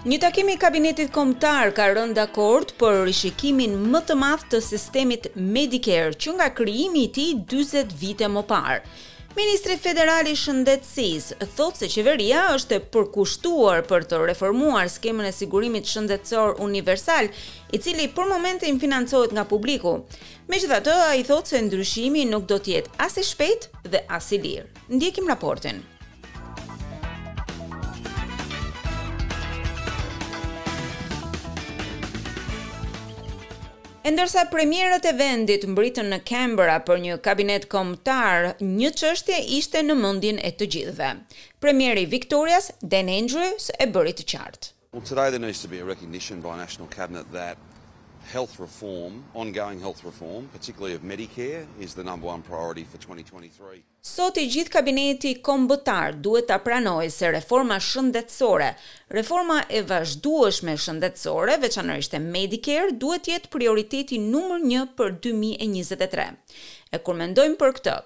Një takim i kabinetit kombëtar ka rënë dakord për rishikimin më të madh të sistemit Medicare që nga krijimi i tij 40 vite më parë. Ministri Federal i Shëndetësisë thotë se qeveria është e përkushtuar për të reformuar skemën e sigurimit shëndetësor universal, i cili për momentin financohet nga publiku. Megjithatë, ai thotë se ndryshimi nuk do të jetë as i shpejtë dhe as i lirë. Ndjekim raportin. E ndërsa premierët e vendit mbërritën në Canberra për një kabinet kombëtar, një çështje ishte në mendjen e të gjithëve. Premieri i Victorias, Dan Andrews, e bëri të qartë. Well today there needs to be a recognition by National Cabinet that health reform, ongoing health reform, particularly of Medicare is the number one priority for twenty twenty three. Sot i gjithë kabineti kombëtar duhet ta pranojë se reforma shëndetësore, reforma e vazhdueshme shëndetësore, veçanërisht e Medicare, duhet të jetë prioriteti numër një për dy mijë e njëzet e tre. E kur mendojmë për këtë,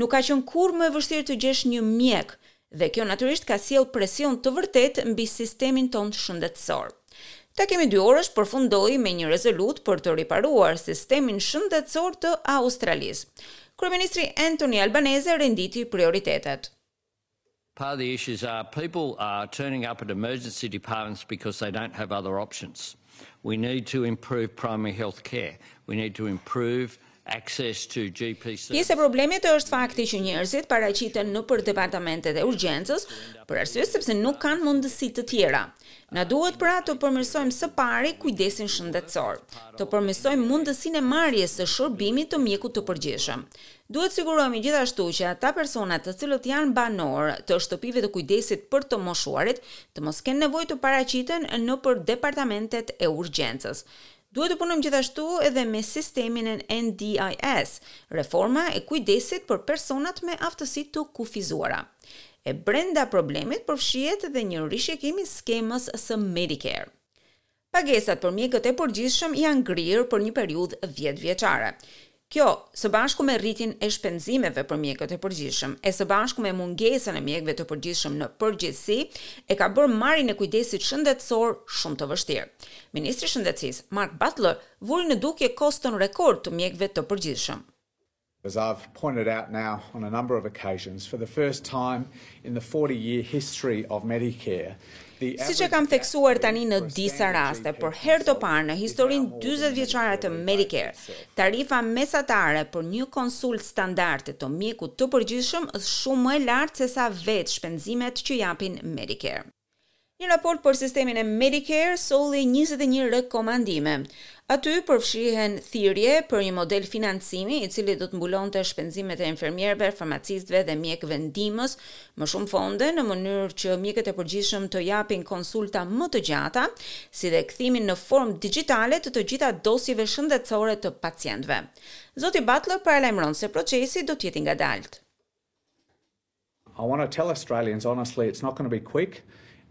nuk ka qenë kurrë më e vështirë të gjesh një mjek Dhe kjo natyrisht ka sjellë presion të vërtetë mbi sistemin tonë shëndetësor. Takimi dyorësh përfundoi me një rezolutë për të riparuar sistemin shëndetësor të Australisë. Kryeministri Anthony Albanese renditi prioritetet. Part of the issues are people are turning up at emergency departments because they don't have other options. We need to improve primary health care. We need to improve access to GP services. Pjesë e problemit është fakti që njerëzit paraqiten nëpër departamentet e urgjencës për arsye sepse nuk kanë mundësi të tjera. Na duhet pra të përmirësojmë së pari kujdesin shëndetësor, të përmirësojmë mundësinë e marrjes së shërbimit të mjekut të përgjithshëm. Duhet të sigurohemi gjithashtu që ata persona të cilët janë banorë të shtëpive të kujdesit për të moshuarit të mos kenë nevojë të paraqiten nëpër departamentet e urgjencës. Duhet të punojmë gjithashtu edhe me sistemin e NDIS, Reforma e Kujdesit për Personat me Aftësi të Kufizuara. E brenda problemit përfshihet dhe një rishikim i skemës së Medicare. Pagesat për mjekët e përgjithshëm janë ngrirë për një periudhë dhjetë vjeçare. Kjo, së bashku me rritjen e shpenzimeve për mjekët e përgjithshëm, e së bashku me mungesën e mjekëve të përgjithshëm në përgjithësi, e ka bërë marrjen e kujdesit shëndetësor shumë të vështirë. Ministri i Shëndetësisë, Mark Butler, vuri në dukje koston rekord të mjekëve të përgjithshëm. As I've pointed out now on a number of occasions, for the first time in the forty year history of Medicare, the average Siç e kam theksuar tani në disa raste, për herë të parë në historinë dyzet vjeçare të Medicare, tarifa mesatare për një konsultë standard të mjekut të përgjithshëm është shumë më e lartë sesa vetë shpenzimet që japin Medicare. Një raport për sistemin e Medicare solli njëzet e një rekomandime. Aty përfshihen thirrje për një model financimi i cili do të mbulonte shpenzimet e infermierëve, farmacistëve dhe mjekëve ndihmës, më shumë fonde në mënyrë që mjekët e përgjithshëm të japin konsulta më të gjata, si dhe kthimin në formë digjitale të të gjitha dosjeve shëndetësore të pacientëve. Zoti Butler paralajmëron se procesi do të jetë i ngadaltë. I want to tell Australians honestly it's not going to be quick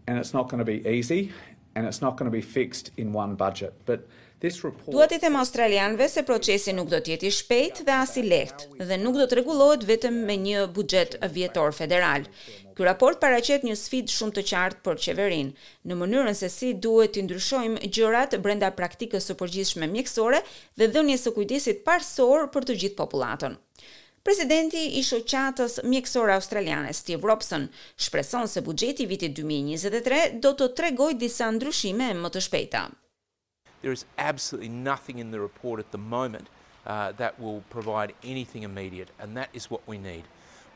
and it's not going to be easy and it's not going to be fixed in one budget but this report Dua t'i them australianëve se procesi nuk do të jetë i shpejtë dhe as i lehtë dhe nuk do të rregullohet vetëm me një buxhet vjetor federal. Ky raport paraqet një sfidë shumë të qartë për qeverinë, në mënyrën se si duhet t'i ndryshojmë gjërat brenda praktikës së përgjithshme mjekësore dhe dhënies së kujdesit parësor për të gjithë popullatën. Presidenti i Shoqatës Mjekësore Australiane, Steve Robson, shpreson se buxheti i vitit dy mijë e njëzet e tre do të tregojë disa ndryshime më të shpejta. There is absolutely nothing in the report at the moment that will provide anything immediate and that is what we need.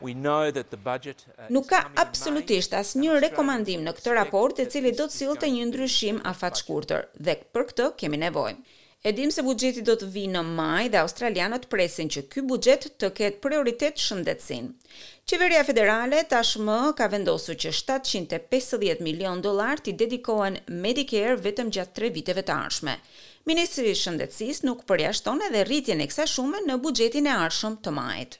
We know that the budget is coming in May. Nuk ka absolutisht asnjë rekomandim në këtë raport i cili do të sillte një ndryshim afatshkurtër dhe për këtë kemi nevojë. E dimë se buxheti do të vijë në maj dhe australianët presin që ky buxhet të ketë prioritet shëndetësinë. Qeveria federale tashmë ka vendosur që shtatëqind e pesëdhjetë milionë dollarë t'i dedikohen Medicare vetëm gjatë tre viteve të ardhshme. Ministri i Shëndetësisë nuk përjashton edhe rritjen e kësaj shume në buxhetin e ardhshëm të majit.